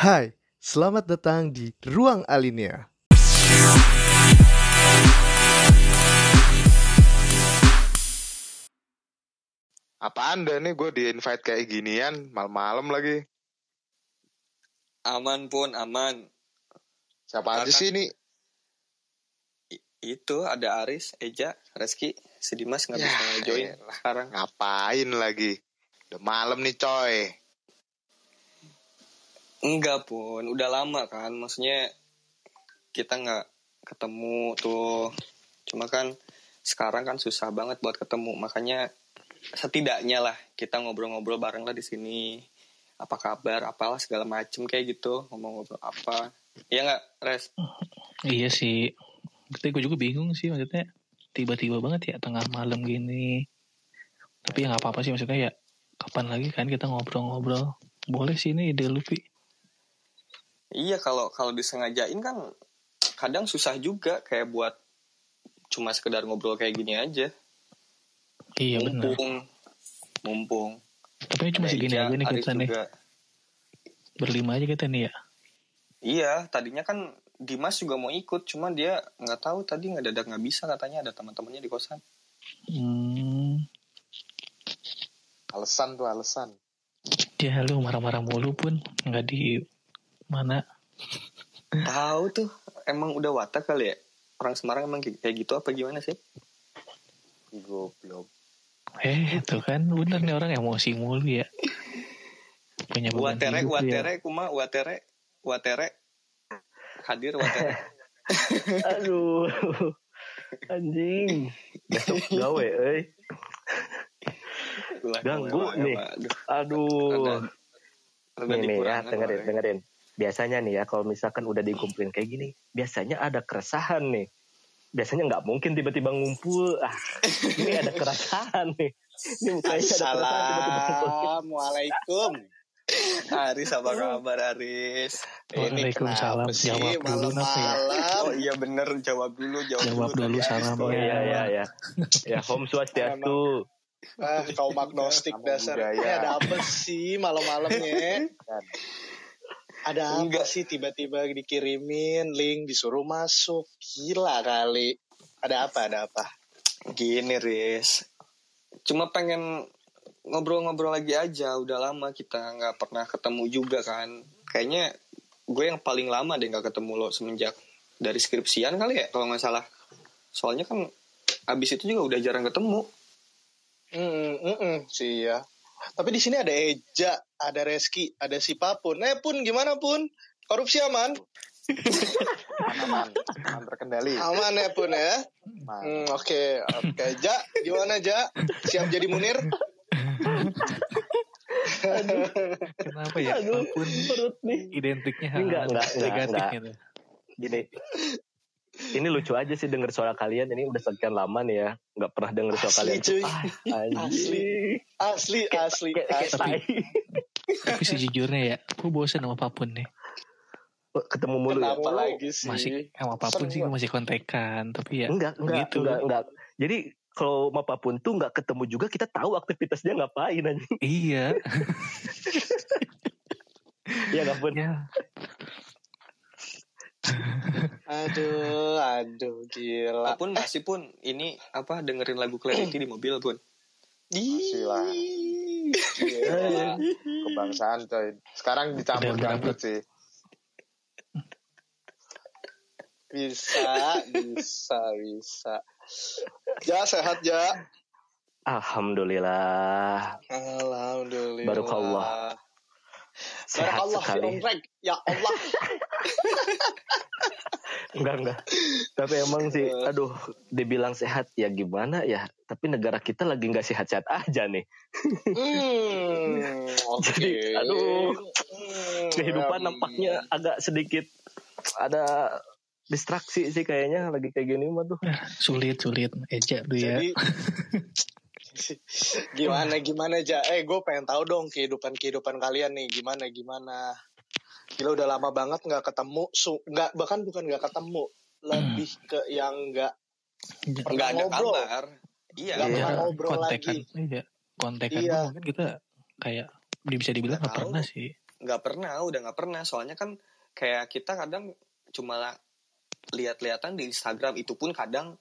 Hai, selamat datang di Ruang Alinea. Apaan dah nih gue di invite kayak ginian malam-malam lagi. Aman pun aman. Siapa aja Akan- sih ini? I- itu ada Aris, Eja, Reski, si Dimas nggak bisa Ya, join elah. sekarang. Ngapain lagi? Udah malam nih coy. Enggak pun, udah lama kan. Maksudnya kita nggak ketemu tuh. Cuma kan sekarang kan susah banget buat ketemu. Makanya setidaknya lah kita ngobrol-ngobrol bareng lah di sini. Apa kabar, apalah segala macem kayak gitu. Ngomong-ngobrol apa. Iya nggak, Res? Iya sih. Tapi gue juga bingung sih maksudnya tiba-tiba banget ya tengah malam gini. Tapi ya nggak apa-apa sih maksudnya ya kapan lagi kan kita ngobrol-ngobrol. Boleh sih ini ide lu Pi. Iya kalau kalau disengajain kan kadang susah juga kayak buat cuma sekedar ngobrol kayak gini aja. Iya benar. mumpung, mumpung. Tapi cuma Ada segini aja nih kita nih. Berlima aja kita nih ya. Iya, tadinya kan Dimas juga mau ikut, cuma dia nggak tahu tadi nggak dadak nggak bisa katanya ada teman-temannya di kosan. Hmm. Alasan tuh alasan. Ya lu marah-marah mulu pun nggak di mana. Tahu tuh, emang udah watak kali ya. Orang Semarang emang kayak gitu apa gimana sih? Goblok. Eh itu kan bener nih orang emosi mulu ya. Punya Watere, hidup ya. watere, kuma, watere, watere. Hadir watere. Aduh. Anjing. Besok gawe. Ulah, Ganggu nih. aduh, Aduh. Rada- rada Nih, nih ya, dengerin, dengerin. Biasanya nih ya, kalau misalkan udah dikumpulin kayak gini, biasanya ada keresahan nih. Biasanya nggak mungkin tiba-tiba ngumpul. Ah, ini ada keresahan nih. Ini mukanya. Assalamualaikum. Aris apa kabar Aris? Ini Waalaikumsalam. kenapa sih Jawab dulu ya? malam-malam? Oh iya bener jawab dulu jawab, Jawab dulu dari Aris. salamnya. Oh iya, iya, iya. Ya, home swastiastu. Ah, kaum agnostik dasar. Ini ada apa sih malam-malamnya? Ada apa Enggak. sih tiba-tiba dikirimin link disuruh masuk? Gila kali. Ada apa? Ada apa? Gini Riz, cuma pengen ngobrol-ngobrol lagi aja. Udah lama kita nggak pernah ketemu juga kan. Kayaknya gue yang paling lama deh nggak ketemu lo semenjak dari skripsian kali ya kalau nggak salah. Soalnya kan abis itu juga udah jarang ketemu. Hmm, hmm, hmm, sih ya. Tapi di sini ada Eja, ada Reski, ada si Papun. Eh Pun, gimana Pun? Korupsi aman? Aman, aman terkendali. Aman ya Pun ya? Hmm, Oke, oke. Ja, gimana Ja? Siap jadi Munir? Kenapa ya? Aduh, perut nih. identiknya Ini enggak, enggak, negatif enggak, gitu. Gini. Ini lucu aja sih denger suara kalian. Ini udah sekian lama nih ya. Nggak pernah denger suara Asli, kalian. cuy. Ah, Asli. Asli, asli, Kayak kayak asli. tai. Tapi sejujurnya ya, gue bosen sama apa pun nih. Ketemu mulu ya. Kenapa lagi sih? Masih sama apa pun sih gue masih kontekan. Tapi ya Enggak, enggak, begitu. enggak, enggak. Jadi kalau sama apa pun tuh nggak ketemu juga kita tahu aktivitasnya ngapain aja. Iya. Iya nggak pun. ya. Aduh, aduh, gila. Walaupun masih pun ini apa dengerin lagu Clarity di mobil pun. Masih lah. Gila. Kebangsaan coy. Sekarang dicampur dangdut sih. Bisa, bisa, bisa. Ja, sehat Ja. Alhamdulillah. Alhamdulillah. Barokallah. Sehat Barakallah, sekali. ya Omrek. Ya Allah. Enggak, enggak. Tapi emang sih, aduh, dibilang sehat ya gimana ya. Tapi negara kita lagi nggak sehat-sehat aja nih. Hmm, oke. Jadi, aduh, Hmm, Kehidupan hmm. nampaknya agak sedikit ada distraksi sih kayaknya lagi kayak gini mah tuh. Sulit, sulit. Eja tuh ya. Jadi gimana gimana aja eh gue pengen tahu dong kehidupan kehidupan kalian nih gimana gimana gila udah lama banget nggak ketemu su nggak bahkan bukan nggak ketemu lebih ke yang nggak Nggak ada ngobrol. kabar. Iya. Nggak Iya. pernah ngobrol kontekan. lagi Iya. Kontekan Iya. mungkin kita kayak bisa dibilang Nggak pernah sih. nggak pernah udah nggak pernah soalnya kan kayak kita kadang cuma lihat-lihatan di Instagram itu pun kadang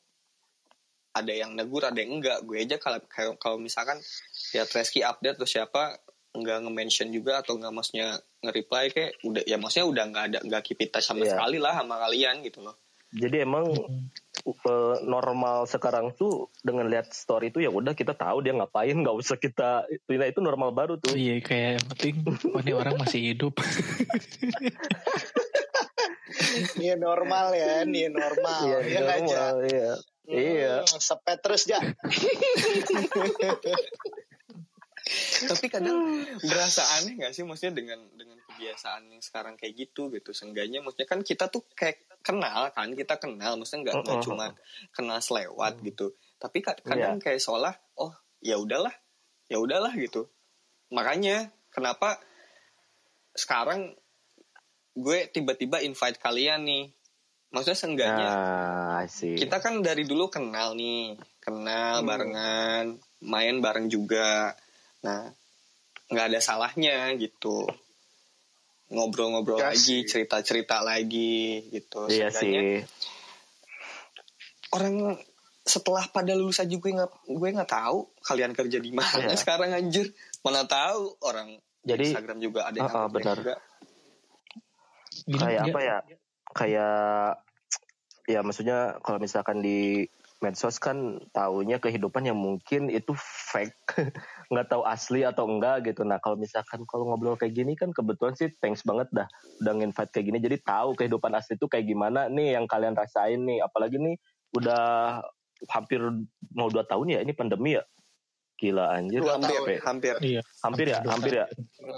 ada yang negur ada yang enggak gue aja kalau kalau- misalkan lihat Reski update atau siapa nggak nge-mention juga atau nggak maksudnya nge-reply kayak udah ya maksudnya udah nggak ada nggak keep in touch sama Iya. sekali lah sama kalian gitu loh Jadi emang eh, normal sekarang tuh dengan lihat story itu ya udah kita tahu dia ngapain nggak usah kita nah, itu normal baru tuh. Iya kayak yang penting oh, ini orang masih hidup. Ini normal ya, ini normal. Iya Iya Ja? normal iya. Iya. Hmm, sepet terus ja. tapi kadang berasa aneh gak sih? Maksudnya dengan dengan kebiasaan yang sekarang kayak gitu gitu. Seenggaknya maksudnya kan kita tuh kayak kenal kan? Kita kenal maksudnya nggak Mm-mm. cuma kenal selewat gitu. Tapi ka- kadang Iya. kayak seolah oh ya udahlah ya udahlah gitu. Makanya kenapa sekarang gue tiba-tiba invite kalian nih? Maksudnya seenggaknya Nah, sih. kita kan dari dulu kenal nih. Kenal Hmm. barengan main bareng juga nah nggak ada salahnya gitu ngobrol-ngobrol Ya lagi cerita-cerita lagi gitu Iya sih. orang setelah pada lulus aja gue nggak gue nggak tahu kalian kerja di mana Iya. sekarang anjir mana tahu orang Jadi Instagram juga ada yang ah, update benar. juga. Kayak ya, apa ya? Kayak ya maksudnya kalau misalkan di medsos kan taunya kehidupan yang mungkin itu fake nggak tahu asli atau enggak gitu. Nah kalau misalkan kalau ngobrol kayak gini kan kebetulan sih thanks banget dah udah nginvite kayak gini. Jadi tahu kehidupan asli itu kayak gimana nih yang kalian rasain nih. Apalagi nih udah hampir mau dua tahun ya ini pandemi ya. Gila anjir. Dua hampir capek. hampir. Iya. hampir ya Dua hampir ya?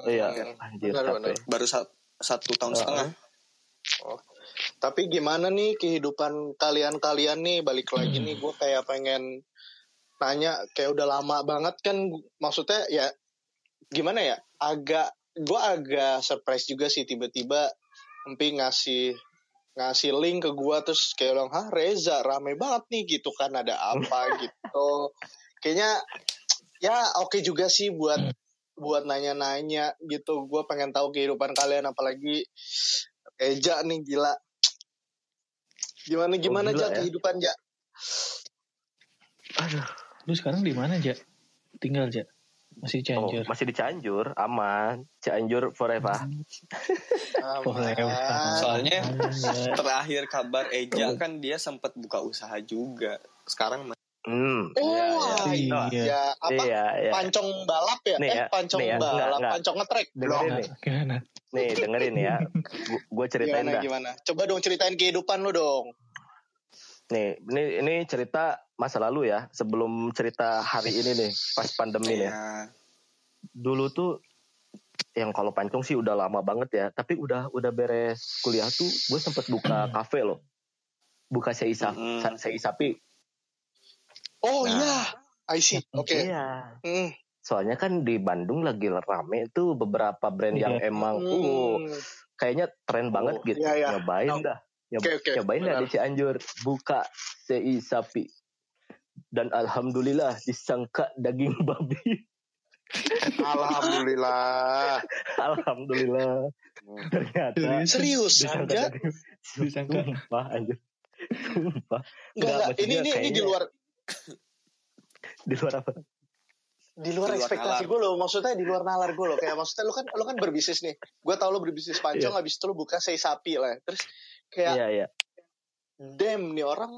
iya anjir Benar, benar. baru sa- satu tahun Ah, setengah. Tapi gimana nih kehidupan kalian-kalian nih? Balik lagi nih gue kayak pengen nanya kayak udah lama banget kan maksudnya ya gimana ya agak gue agak surprise juga sih tiba-tiba Empi ngasih ngasih link ke gue terus kayak bilang hah Reza rame banget nih gitu kan ada apa? gitu. Kayaknya ya oke juga sih buat buat nanya-nanya gitu. Gue pengen tahu kehidupan kalian apalagi Eja nih gila. Gimana gimana Oh, gila aja ya. kehidupan ja Lu sekarang di mana, Ja? Tinggal, Ja? Masih di Oh, Cianjur. masih di Cianjur, aman. Cianjur forever. Oh. Aman. Soalnya Ya. terakhir kabar Eja kan dia sempat buka usaha juga. Sekarang Hmm. oh iya, iya. iya, Iya. ya apa Iya, iya. pancong balap ya Nih eh ya, pancong nih ya, balap enggak, enggak. pancong ngetrek Dengerin belum nih. Gimana? Nih, dengerin ya. Gue ceritain gimana dah. gimana coba dong ceritain kehidupan lu dong Nih, ini ini cerita masa lalu ya, sebelum cerita hari ini nih, pas pandemi nih. ya, Dulu tuh yang kalau pancong sih udah lama banget ya, tapi udah udah beres kuliah tuh gue sempet buka kafe loh. Buka sei sapi, Mm. sei sapi. oh Nah. iya I see oke Iya. Hmm. Soalnya kan di Bandung lagi rame tuh beberapa brand yang Iya. emang uh, Hmm. kayaknya banget Oh, gitu. iya, iya. Nyobain Tahu. dah. Oke, oke, Nyobain dah benar. di Cianjur. Buka CI sapi. Dan alhamdulillah disangka daging babi. Alhamdulillah. alhamdulillah. Ternyata serius disangka aja daging. Disangka. Sumpah anjir. Sumpah. enggak Enggak, enggak ini ini, ini di luar Di luar apa? di luar Di luar ekspektasi gue loh maksudnya di luar nalar gue loh kayak maksudnya lu kan lu kan berbisnis nih gue tau lu berbisnis pancong habis itu lu buka sei sapi lah terus kayak Iya, iya. damn nih orang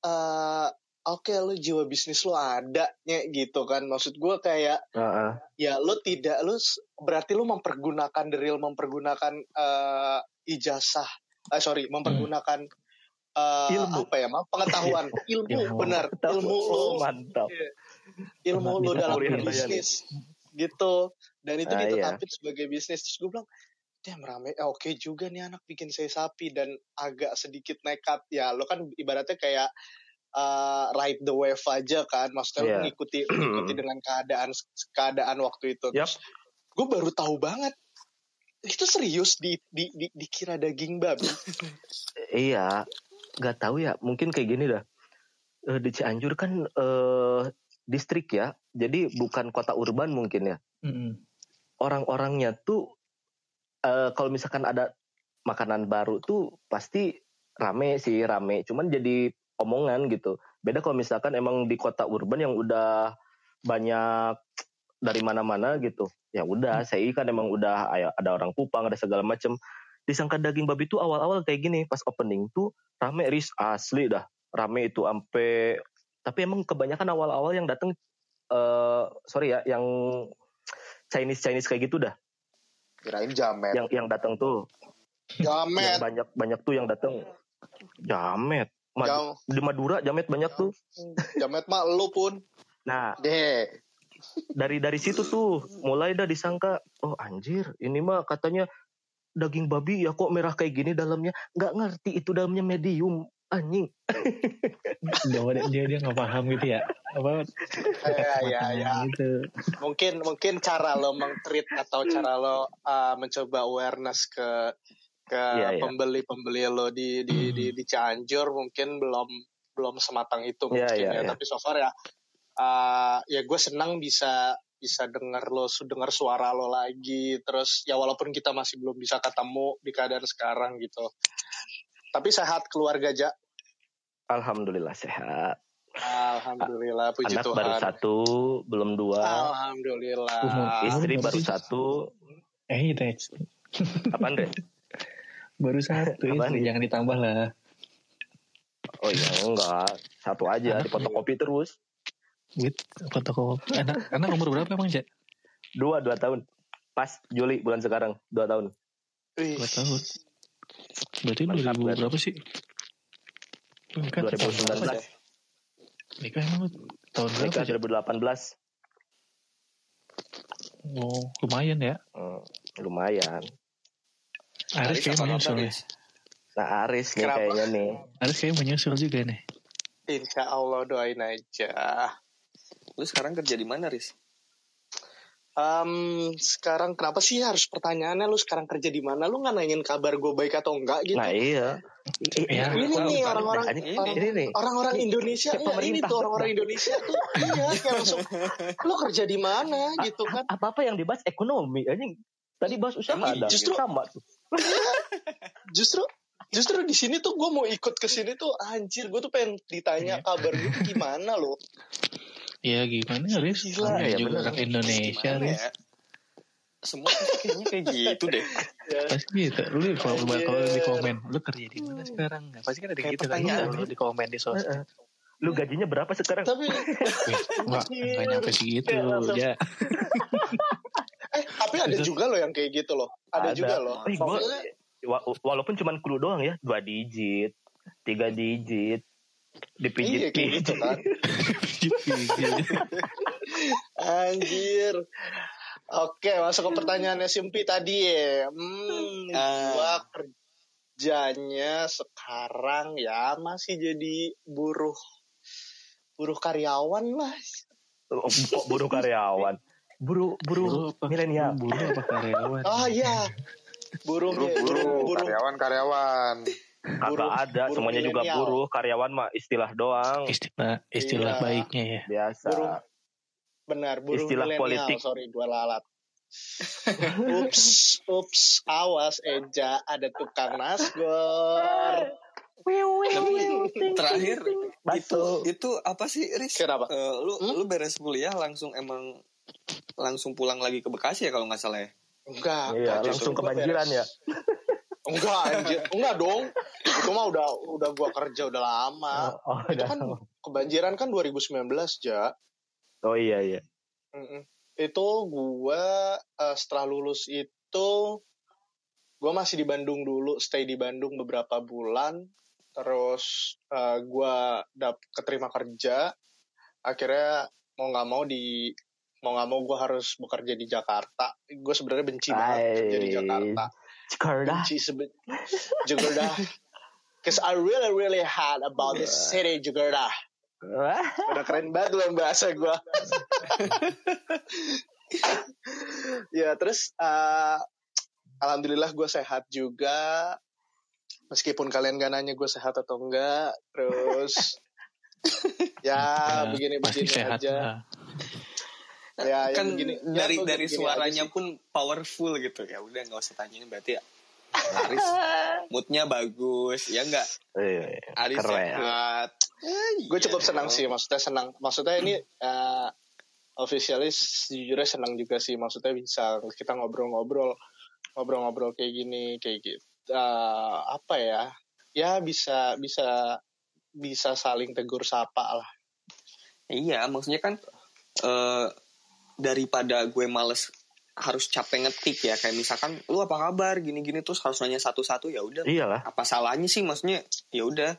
eh oke lu jiwa bisnis lu ada nya gitu kan maksud gue kayak Heeh. ya lu tidak lu s- berarti lu mempergunakan the real mempergunakan eh ijazah eh sorry mempergunakan eh, Ilmu. apa ya maaf pengetahuan ilmu, Ilmu. benar ilmu lu Oh, mantap. ilmu lu Bisa dalam kuliah berbisnis gitu dan itu Ah, iya. ditetapin sebagai bisnis terus gue bilang damn rame eh, oke juga nih anak bikin saya sapi dan agak sedikit nekat ya lo kan ibaratnya kayak uh, ride the wave aja kan maksudnya lo Iya. ngikuti ngikuti dengan keadaan keadaan waktu itu terus gue baru tahu banget itu serius di, di, di dikira daging babi Iya, nggak tahu ya. Mungkin kayak gini dah. Eh, di Cianjur kan eh, distrik ya, jadi bukan kota urban mungkin ya. Mm-mm. Orang-orangnya tuh eh, kalau misalkan ada makanan baru tuh pasti rame sih rame. Cuman jadi omongan gitu. Beda kalau misalkan emang di kota urban yang udah banyak dari mana-mana gitu. Ya udah saya kan emang udah ada orang Kupang ada segala macem. Disangka daging babi tuh awal-awal kayak gini pas opening tuh rame ris asli dah. Rame itu ampe tapi emang kebanyakan awal-awal yang datang eh sorry ya yang Chinese Chinese kayak gitu dah Kirain jamet. yang yang datang tuh. Yang Jamet. banyak banyak tuh yang datang jamet. Ma- Jam, di Madura jamet banyak tuh. Jamet mah lu pun. nah. Deh. dari dari situ tuh mulai dah disangka oh anjir ini mah katanya daging babi ya kok merah kayak gini dalamnya. Nggak ngerti itu dalamnya medium. Anjing. Dia dia dia nggak paham gitu ya apa Ya, ya, ya. gitu Mungkin mungkin cara lo mengtreat atau cara lo uh, mencoba awareness ke ke Iya, iya. pembeli-pembeli lo di di, di di Cianjur mungkin belum belum sematang itu Iya, mungkin ya. iya. Tapi so far ya uh, ya gue senang bisa bisa dengar lo su- dengar suara lo lagi terus ya walaupun kita masih belum bisa ketemu di keadaan sekarang gitu. Tapi sehat keluarga Ja. alhamdulillah sehat Alhamdulillah puji anak Tuhan. baru satu belum dua Alhamdulillah. Umur- istri baru satu eh itu apa Andre baru satu Apaan itu nih? jangan ditambah lah oh iya enggak satu aja Anak di fotokopi terus Wit, fotokopi. Anak, anak umur berapa emang, Cak? dua dua tahun pas Juli bulan sekarang dua tahun Dua tahun. Berarti Mantap, 2000 Ber. berapa sih? Berapa, 2019 Cak? Nikah emang tahun berapa, nikah Cak? 2018 Oh, lumayan ya. Hmm, lumayan Aris Aris kayaknya menyusul ya. Aris? nah Aris nih Kenapa? kayaknya nih Aris kayaknya menyusul juga nih. Insya Allah doain aja. Lu sekarang kerja di mana, Riz? Em, sekarang kenapa sih harus pertanyaannya lu sekarang kerja di mana? Lu nggak nanyain kabar gue baik atau enggak gitu? nah iya Ya, ini nih orang-orang ini, ini orang-orang Ini- Indonesia enggak, ini tuh orang-orang Indonesia tuh iya kayak langsung lu kerja di mana gitu kan? apa apa yang dibahas ekonomi anjing tadi bahas usaha ada justru- sama tuh Justru justru di sini tuh gue mau ikut ke sini tuh anjir gue tuh pengen ditanya kabar gue tuh gimana lo? ya gimana, Aris? Gila, ya juga bener. orang Indonesia, ya? Semua kayaknya kayak gitu deh. Pasti gitu. Lu kalau Anjir. kalau di komen, lu kerja di mana sekarang? Nah, pasti kan ada Kayak gitu kan. Lu di komen di sosmed. Lu gajinya berapa sekarang Tapi Wih, enggak, enggak nyampe segitu. Ya. eh tapi ada juga loh yang kayak gitu loh. Ada, Ada. juga loh. Eh, gua- walaupun cuman clue doang ya dua digit tiga digit Iya dipijit kayak gitu kan. Anjir. Oke, masuk ke pertanyaannya Simpi tadi ya. Hmm, Ah. gua kerjanya sekarang ya masih jadi buruh buruh karyawan lah. Oh, buruh karyawan buruh buruh Buruh milenial Buruh apa karyawan? Oh iya. Buruh Buru, ya, buru, buruh buruh karyawan, karyawan. kagak buruh- ada buruh semuanya juga milenial. buruh karyawan mah istilah doang Istilah istilah Iya. baiknya ya. biasa Buruh. Benar buruh Istilah politik. Sorry, gua lalat. ups, ups, awas Eja, ada tukang nasgor. Tapi terakhir itu itu apa sih, Riz? Kenapa? Eh, lu Hmm? lu beres kuliah langsung emang langsung pulang lagi ke Bekasi ya kalau nggak salah ya? Enggak, iya langsung kebanjiran ya Enggak, anjir. Enggak dong. Itu mah udah udah gua kerja udah lama. oh, Itu udah. kan kebanjiran kan 2019, Ja. Oh iya iya Mm-mm. Itu gua eh, setelah lulus itu gua masih di Bandung dulu, stay di Bandung beberapa bulan. Terus eh, gua dap keterima kerja. Akhirnya mau nggak mau di mau nggak mau gua harus bekerja di Jakarta. Gue sebenarnya benci banget kerja di. Jakarta. Jakarta benci sebe Jakarta. Cause I really really hard about this city Jakarta. Udah keren banget yang bahasa gue. ya terus eh, alhamdulillah gue sehat juga. Meskipun kalian gak nanya gue sehat atau enggak, terus ya Ya, pasti begini-begini sehat aja. lah. ya kan begini ya, dari gua dari suaranya pun powerful gitu ya udah nggak usah tanyain berarti ya Aris moodnya bagus ya enggak Iya, Aris keren. sehat gue cukup senang sih maksudnya senang. Maksudnya ini uh, officialis jujurnya senang juga sih. Maksudnya bisa kita ngobrol-ngobrol ngobrol-ngobrol kayak gini kayak gitu. Eh, apa ya? Ya bisa bisa bisa saling tegur sapa lah. Iya, maksudnya kan eh daripada gue males harus capek ngetik ya. Kayak misalkan lu apa kabar? gini-gini terus harus nanya satu-satu ya udah. Iyalah. apa salahnya sih? Maksudnya ya udah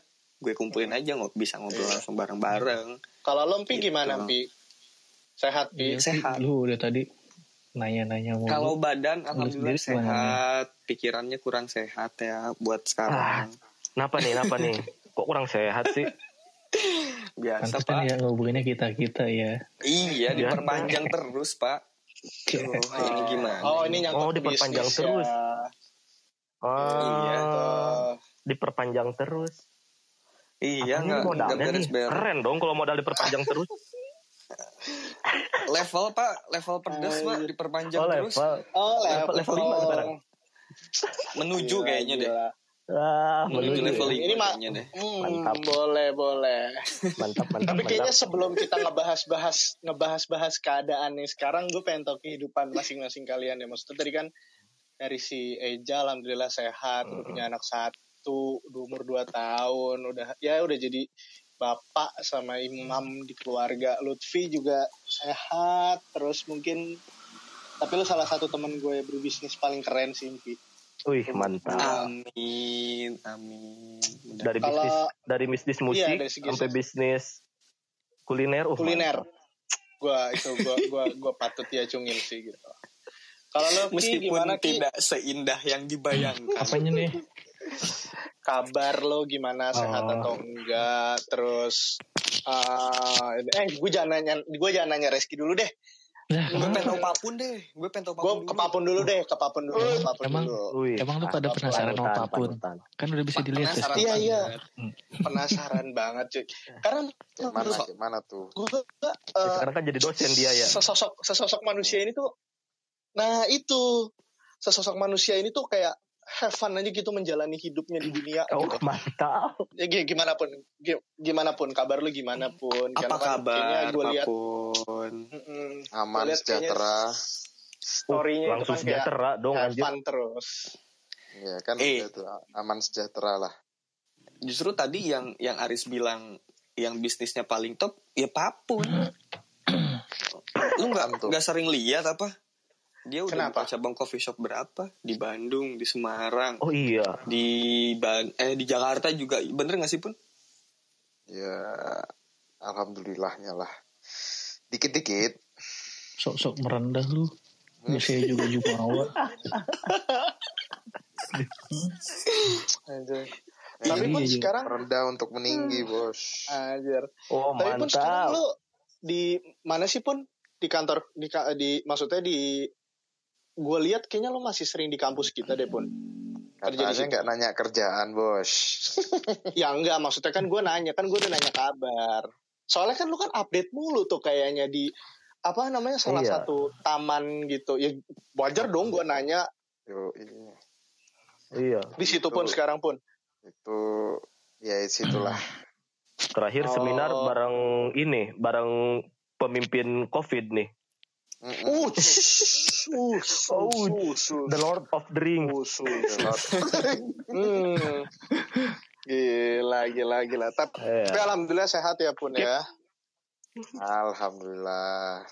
gue kumpulin aja nggak bisa ngobrol Iya. langsung bareng-bareng kalau lo Gitu. gimana Pi sehat Pi Iya sih, sehat. Lu udah tadi nanya-nanya mulu. kalau badan Lu alhamdulillah sehat pikirannya kurang sehat ya buat sekarang Kenapa nih, kenapa nih? Kok kurang sehat sih? biasa Pantes pak kan ya ngehubunginnya kita-kita ya. iya Iya. diperpanjang terus pak Aduh, ini gimana oh ini nyangkut Oh, diperpanjang bisnis terus. ya. Oh, Iya. Tuh. diperpanjang terus. Iya nggak nggak modalnya nih? Keren dong kalau modal diperpanjang terus. level pak level pedes pak diperpanjang Oh, terus level. oh Level- level lima sekarang. menuju Gila, kayaknya deh gila. Ah, menuju level ya. lima Ini mah- kayaknya deh Hmm, Mantap. boleh boleh Mantap, mantap, Tapi kayaknya mantap. sebelum kita ngebahas-bahas ngebahas-bahas keadaan nih sekarang gue pengen tahu kehidupan masing-masing kalian ya. Maksudnya tadi kan dari si Eja alhamdulillah sehat, udah punya anak satu, udah umur 2 tahun, udah ya udah jadi bapak sama imam di keluarga. Lutfi juga sehat, terus mungkin tapi lu salah satu temen gue berbisnis paling keren sih, Impi. Wih, mantap. amin amin Mudah- Dari Kalau- bisnis dari bisnis musik Iya, dari segi sampai bisnis kuliner. Uh, kuliner. Gua itu gua gua gua patut diacungin sih gitu. Kalau lo Ki, meskipun gimana Ki? tidak seindah yang dibayangkan Apanya nih? Kabar lo gimana sehat Oh. atau enggak terus uh, eh gue jangan nanya gue jangan nanya Reski dulu deh gue pengen tahu papun deh gue pengen tahu gue papun ke dulu Papun dulu deh ke Papun dulu ke Papun Emang- dulu Emang lu pada penasaran apa pun? panutan. kan udah bisa dilihat. Penasaran Iya, iya. banget. penasaran banget cuy karena Gimana, menurut gimana tuh? gue Ya, uh, sekarang kan jadi dosen dia ya. sesosok sesosok manusia ini tuh nah itu sesosok manusia ini tuh kayak have fun aja gitu menjalani hidupnya di dunia Oh, gitu. mantap. ya gi- gimana pun gi- gimana pun kabar lu gimana pun apa Karena kan kabar gue lihat papun mm-mm, Aman, kayaknya sejahtera. story-nya itu Langsung kan kayak sejahtera dong have anjir. fun terus Ya kan Eh. gitu, aman sejahtera lah. justru tadi yang yang Aris bilang yang bisnisnya paling top ya papun lu nggak Tuh. nggak sering lihat apa dia udah Kenapa? buka cabang coffee shop berapa di Bandung di Semarang Oh iya. di Ban eh di Jakarta juga bener nggak sih pun Ya, alhamdulillahnya lah. Dikit-dikit. Sok-sok merendah lu. Biasanya juga jumawa. Anjir. Eh, tapi pun iya, iya. sekarang Rendah untuk meninggi, bos. anjir Oh, tapi pun sekarang mantap. lu di mana sih pun di kantor di, di maksudnya di gue lihat kayaknya lu masih sering di kampus kita deh pun kerja di Katanya situ. nggak nanya kerjaan, bos. Ya enggak, maksudnya kan gue nanya, kan gue udah nanya kabar. Soalnya kan lu kan update mulu tuh kayaknya di apa namanya salah Iya. satu taman gitu. Ya wajar dong gue nanya Yo, ini Iya. di situ pun sekarang pun. itu ya situlah. Terakhir Oh. seminar bareng ini, bareng pemimpin COVID nih. Oh, uh, The Lord of the Ring. Hmm. Gila, gila, gila. Tapi, Iya. tapi alhamdulillah sehat ya pun ya. Alhamdulillah.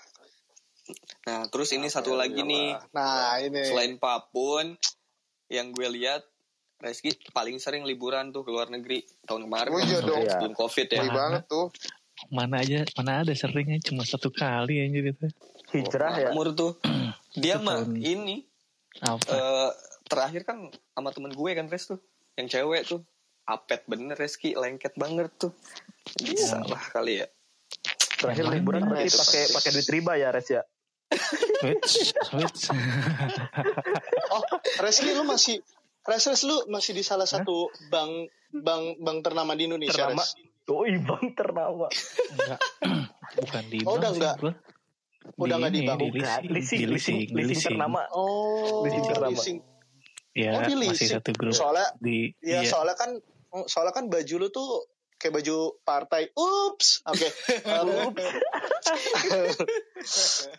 nah terus ini satu lagi nih Nah ini. selain papun yang gue lihat Reski paling sering liburan tuh ke luar negeri tahun kemarin Oh kan, iya dong. Sebelum covid ya Baik banget tuh. Mana aja, mana ada seringnya cuma satu kali anjir itu. Hijrah ya. umur tuh dia mah ini Apa? eh, terakhir kan sama temen gue kan Res tuh yang cewek tuh apet bener Reski lengket banget tuh bisa lah kali ya Terakhir liburan berarti itu? pakai pakai duit riba ya, Res ya. Wits, wits. Oh, Reski lu masih Res, Res, lu masih di salah satu bank bank bank ternama di Indonesia, Ternama. Res. Oh, bang ternama. Enggak. Bukan di Oh, bank udah enggak. Udah nggak dibangun. di leasing, Bukan, leasing, di leasing, leasing, leasing ternama. Oh, Leasing ternama. leasing. Ya, Oh, di masih satu grup Soalnya di ya iya. soalnya kan soalnya kan baju lu tuh kayak baju partai. Ups. Oke. Um,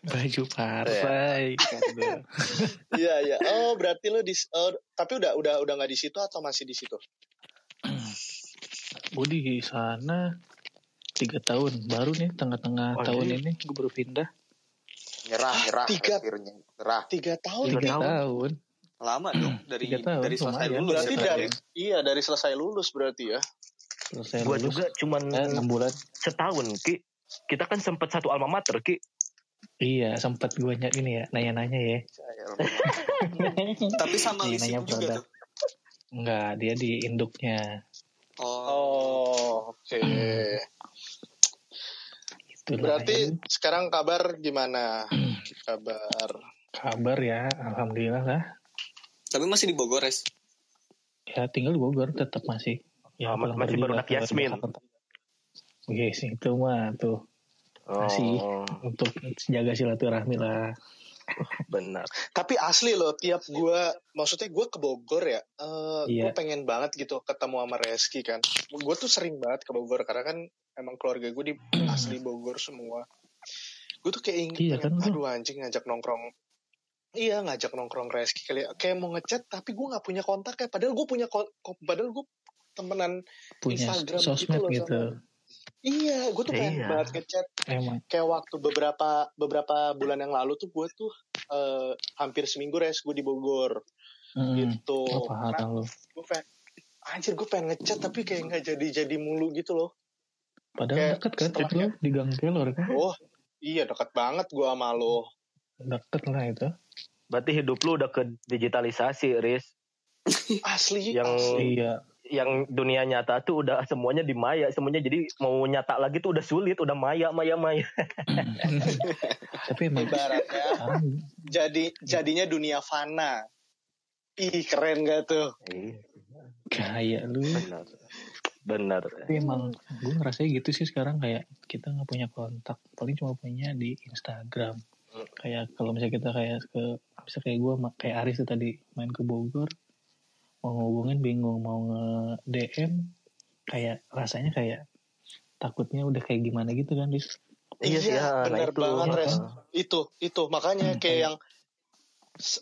baju partai. Iya iya. Oh berarti lu di oh, tapi udah udah udah nggak di situ atau masih di situ? Gue di sana tiga tahun baru nih tengah-tengah Oh, tahun ini gue baru pindah Nyerah, nyerah. tiga- akhirnya. Nyerah. Tiga tahun. Tiga tiga tahun. tahun Lama dong dari Tiga tahun, dari selesai lumayan. lulus. Berarti ya, dari tadi. iya dari selesai lulus berarti ya. selesai Gua lulus juga cuman eh, enam bulan setahun ki. Kita kan sempat satu alma mater ki. iya sempat gue nyari ini ya nanya-nanya ya Tapi sama nanya juga tuh. enggak dia di induknya Oh. Oh oke. Berarti sekarang kabar gimana? Kabar. kabar ya alhamdulillah lah Tapi masih di Bogor, Res. ya tinggal di Bogor tetap masih ya Oh, masih ke Yasmin. Jakarta. Yes, itu mah tuh Masih. Oh, untuk jaga silaturahmi lah. Benar. Tapi asli loh tiap gua maksudnya gua ke Bogor ya. eh Iya. Gue pengen banget gitu ketemu sama Reski kan. Gue tuh sering banget ke Bogor karena kan emang keluarga gue di asli Bogor semua. Gue tuh kayak ingin Iya kan, aduh anjing ngajak nongkrong. Iya ngajak nongkrong Reski kali kayak mau ngechat tapi gue nggak punya kontak ya. Padahal gue punya padahal gue temenan Punya Instagram sosmed gitu loh gitu. sama- Iya, gue tuh pengen Iya. banget ngechat Emang. kayak waktu beberapa beberapa bulan yang lalu tuh gue tuh eh, hampir seminggu res gue di Bogor Hmm. gitu. Oh, paham lu. gue pengen anjir gue pengen ngechat tapi kayak nggak jadi jadi mulu gitu loh. Padahal Kayak deket kan itu setelahnya- di Gang Kelor kan. Oh iya dekat banget gue sama lo. Deket lah itu. Berarti hidup lu udah ke digitalisasi, Riz. Asli. Yang asli. Iya. Yang dunia nyata tuh udah semuanya di maya, semuanya jadi mau nyata lagi tuh udah sulit, udah maya, maya, maya. Tapi emang Ibaratnya sekarang jadi jadinya dunia fana. Ih keren gak tuh? Iya, kayak lu. benar. Benar. Tapi emang gue ngerasa gitu sih sekarang kayak kita nggak punya kontak. Paling cuma punya di Instagram. Kayak kalau misalnya kita kayak ke bisa kayak gue kayak Aris tuh tadi main ke Bogor mau ngubungin bingung mau nge DM kayak rasanya kayak takutnya udah kayak gimana gitu kan Dis Iya sih, ya, nah bener itu. banget res. Heeh. Itu itu makanya Hmm, kayak kayak- yang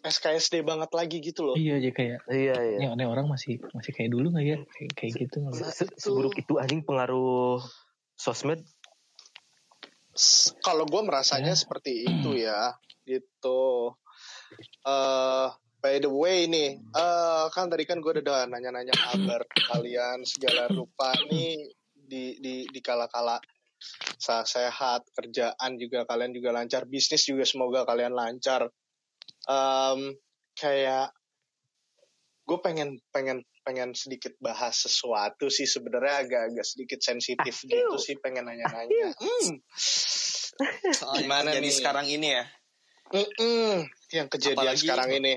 SKSD banget lagi gitu loh. iya aja kayak Iya, iya. ini, ini orang masih masih kayak dulu nggak ya kayak, kayak gitu nggak Nah, Se- itu. Seburuk itu anjing pengaruh sosmed. Kalau gue merasanya Ya. seperti itu ya gitu eh by the way nih eh kan tadi kan gue udah nanya-nanya kabar kalian segala rupa nih di di di kala-kala sehat kerjaan juga kalian juga lancar bisnis juga semoga kalian lancar Em, kayak gue pengen pengen pengen sedikit bahas sesuatu sih sebenarnya agak-agak sedikit sensitif gitu sih pengen nanya-nanya Hmm. Yang Gimana nih? sekarang ini ya. Mm-mm, yang kejadian Apalagi- sekarang ini.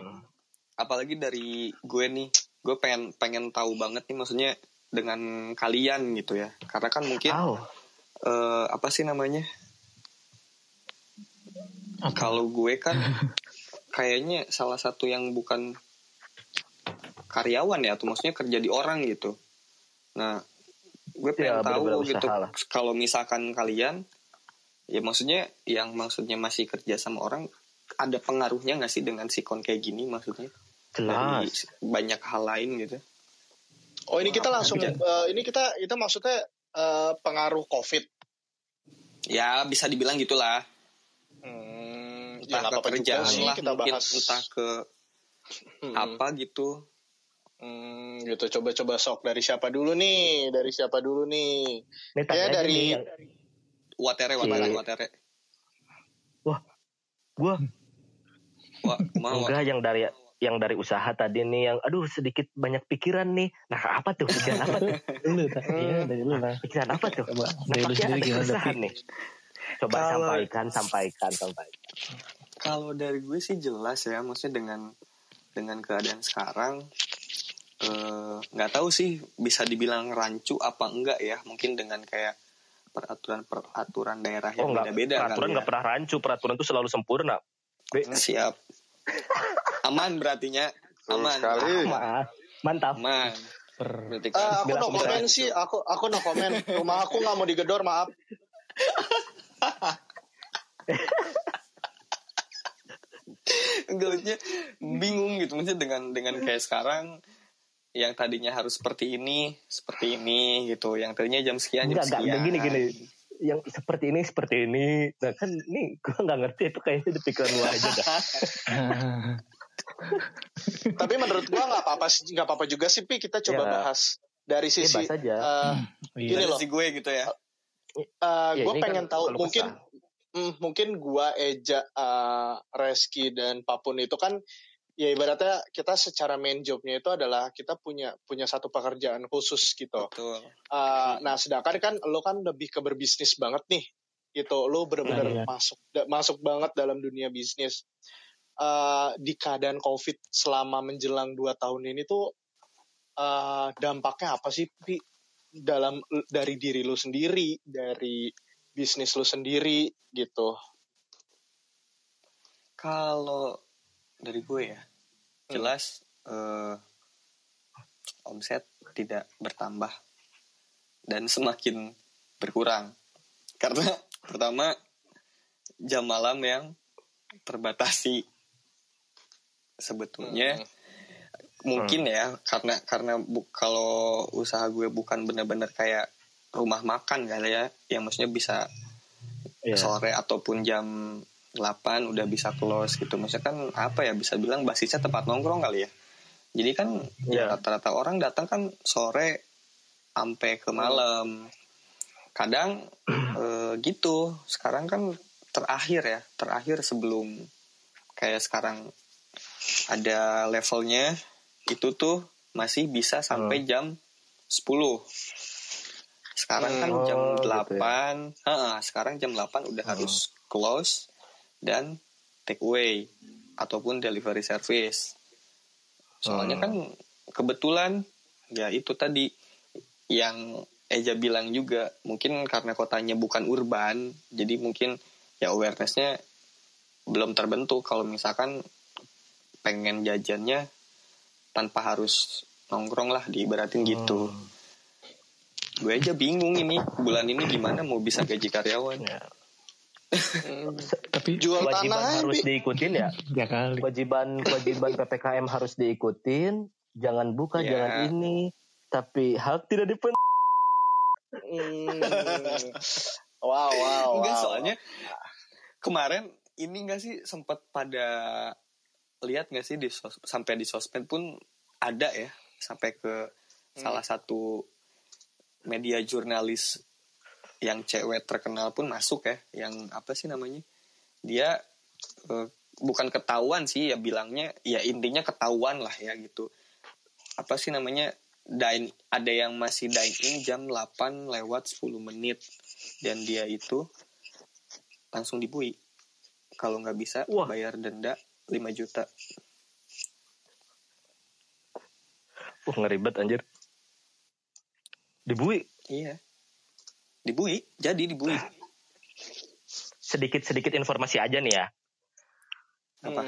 Apalagi dari gue nih, gue pengen pengen tahu banget nih maksudnya dengan kalian gitu ya. Karena kan mungkin Aw, eh, apa sih namanya? Kalau gue kan kayaknya salah satu yang bukan karyawan ya, atau maksudnya kerja di orang gitu. Nah, gue pengen Ya, tahu gitu kalau misalkan kalian, ya maksudnya yang maksudnya masih kerja sama orang, ada pengaruhnya nggak sih dengan sikon kayak gini maksudnya? Dari jelas. banyak hal lain gitu. Oh ini kita langsung, eh, ini kita kita maksudnya eh, pengaruh COVID. Ya bisa dibilang gitulah. Hmm, ya Entah nggak ke apa-apa juga kerjaan sih lah, kita mungkin bahas. entah ke Hmm, apa gitu. hmm, gitu coba-coba sok dari siapa dulu nih? Dari siapa dulu nih? Tanya Ya, aja dari- nih Watere, Si- watere, watere. gua Wah, mau enggak yang dari yang dari usaha tadi nih yang aduh sedikit banyak pikiran nih. Nah, apa tuh? Pikiran apa tuh? Lu tak? Iya dari lu lah. Pikiran apa tuh? Coba Nah, dari lu pakai sendiri ada gimana keresahan tapi nih. Coba Kalau- sampaikan, sampaikan, sampaikan. Kalau dari gue sih jelas ya, maksudnya dengan dengan keadaan sekarang eh, nggak tahu sih bisa dibilang rancu apa enggak ya, mungkin dengan kayak peraturan-peraturan daerah Oh yang nggak beda-beda peraturan nggak ya. pernah rancu, peraturan tuh selalu sempurna. Siap. Aman berartinya. Aman. sekali. Mantap. Aman. Per- Eh, kan aku no komen sih, aku aku no komen. Rumah aku nggak mau digedor, maaf. Enggaknya bingung gitu maksudnya dengan dengan kayak sekarang yang tadinya harus seperti ini, seperti ini gitu. Yang tadinya jam sekian jam Enggak, sekian. enggak gini gini. Yang seperti ini seperti ini. Nah kan ini gua nggak ngerti itu kayaknya di pikiran lu aja dah. Tapi menurut gua nggak apa-apa sih, nggak apa-apa juga sih, Pi. Kita coba Ya. bahas dari Ya, sisi. bahas aja. eh, Iya. Gini loh. si gue gitu ya. eh, Ya, gua ini kan pengen tahu mungkin mm, mungkin gua Eja eh, Reski dan Papun itu kan ya ibaratnya kita secara main jobnya itu adalah kita punya punya satu pekerjaan khusus gitu. Betul. Uh, nah sedangkan kan lo kan lebih ke berbisnis banget nih gitu lo benar-benar Nah, iya. masuk da- masuk banget dalam dunia bisnis Uh, di keadaan covid selama menjelang dua tahun ini tuh uh, dampaknya apa sih Pi? dalam dari diri lo sendiri dari bisnis lo sendiri gitu Kalau dari gue ya, jelas eh, omset tidak bertambah dan semakin berkurang. Karena pertama jam malam yang terbatasi. Sebetulnya mungkin ya karena karena bu- kalau usaha gue bukan benar-benar kayak rumah makan kali ya, yang maksudnya bisa Iya. sore ataupun jam 8 udah bisa close gitu. Maksudnya kan apa ya bisa bilang basisnya tempat nongkrong kali ya. Jadi kan ya Iya. rata-rata orang datang kan sore sampai ke malam. Kadang eh, gitu. Sekarang kan terakhir ya, terakhir sebelum kayak sekarang ada levelnya itu tuh masih bisa sampai jam 10. Sekarang kan Hmm, jam oh, gitu 8, Heeh, sekarang jam 8 udah harus close dan take away ataupun delivery service. Soalnya kan kebetulan ya itu tadi yang Eja bilang juga mungkin karena kotanya bukan urban, jadi mungkin ya awarenessnya belum terbentuk. Kalau misalkan pengen jajannya tanpa harus nongkrong lah diibaratin gitu. Gue aja bingung ini bulan ini gimana mau bisa gaji karyawan. Ya. Tapi jual Kewajiban tanah harus Pi. diikutin ya. ya kali. Kewajiban kewajiban PPKM harus diikutin. Jangan buka, Ya. jangan ini. Tapi hak tidak dipenuhi. Hmm. wow wow Enggak wow. soalnya kemarin ini enggak sih sempat pada lihat nggak sih di sos- sampai di sosmed pun ada ya sampai ke salah satu media jurnalis yang cewek terkenal pun masuk ya yang apa sih namanya dia eh, bukan ketahuan sih ya bilangnya ya intinya ketahuan lah ya gitu. Apa sih namanya dine ada yang masih dine in jam 8 lewat 10 menit dan dia itu langsung dibui. Kalau nggak bisa Wah. bayar denda 5 juta Wah ngeribet anjir. Dibui. iya dibui jadi dibui Sedikit-sedikit informasi aja nih ya. apa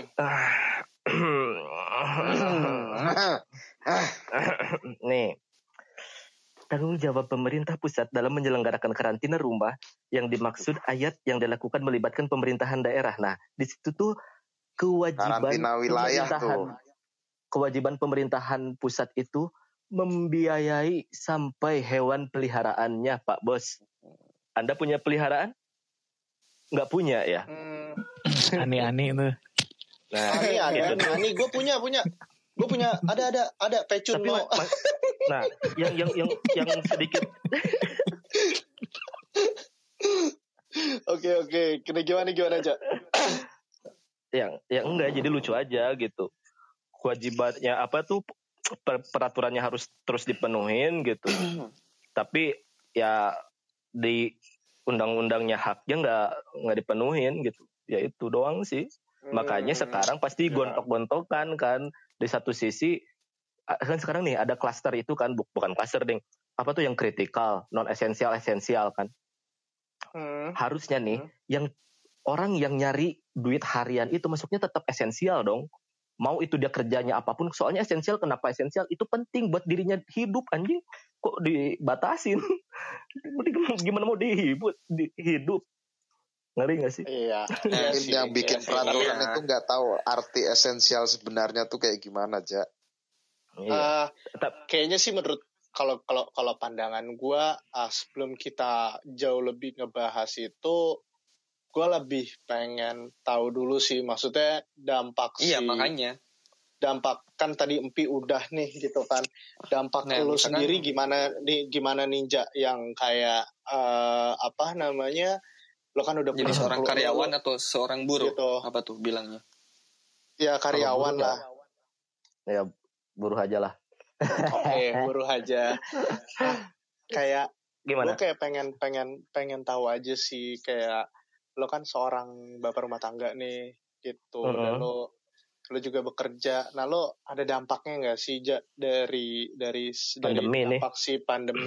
Nih. Tanggung jawab pemerintah pusat dalam menyelenggarakan karantina rumah yang dimaksud ayat yang dilakukan melibatkan pemerintahan daerah. Nah, di situ tuh kewajiban Karantina wilayah pemerintahan tuh. kewajiban pemerintahan pusat itu membiayai sampai hewan peliharaannya, Pak Bos. Anda punya peliharaan? Nggak punya ya? Hmm. Aneh-aneh itu. Nah, Ani ada, gitu. Ani gue punya punya, gue punya ada ada ada pecun Tapi mau. nah, yang yang yang yang sedikit Oke oke, kena gimana gimana aja. Yang yang enggak jadi lucu aja gitu. Kewajibannya apa tuh per- peraturannya harus terus dipenuhin gitu. Tapi ya di undang-undangnya haknya nggak nggak dipenuhin gitu. Ya itu doang sih. Makanya Hmm. sekarang pasti Ya. gontok-gontokan kan di satu sisi kan sekarang nih ada klaster itu kan bu- bukan klaster ding apa tuh yang kritikal non esensial esensial kan Hmm. harusnya nih Hmm. yang orang yang nyari duit harian itu masuknya tetap esensial dong. Mau itu dia kerjanya apa pun, soalnya esensial. Kenapa esensial? Itu penting buat dirinya hidup anjing. Kok dibatasin? Gimana mau dihibut, di- hidup? Ngeri gak sih? Iya. Mungkin Iya yang bikin iya peraturan Iya. itu nggak tahu arti esensial sebenarnya tuh kayak gimana aja. Iya. Eh, Tetap- kayaknya sih menurut kalau kalau kalau pandangan gua ah, sebelum kita jauh lebih ngebahas itu gua lebih pengen tahu dulu sih maksudnya dampak Iya si makanya. dampak kan tadi empi udah nih gitu kan dampak Nah, lu sendiri gimana nih gimana ninja yang kayak eh, apa namanya lo kan udah Jadi punya- seorang karyawan lo- atau seorang buruh? gitu Apa tuh bilangnya? ya karyawan buruh lah ya buruh aja lah. oke buruh aja kayak Gimana? gue kayak pengen pengen pengen tahu aja sih kayak lo kan seorang bapak rumah tangga nih gitu dan Mhm. lo lo juga bekerja nah lo ada dampaknya nggak sih Ja, dari dari dari Pandemi nih. dampak si pandemi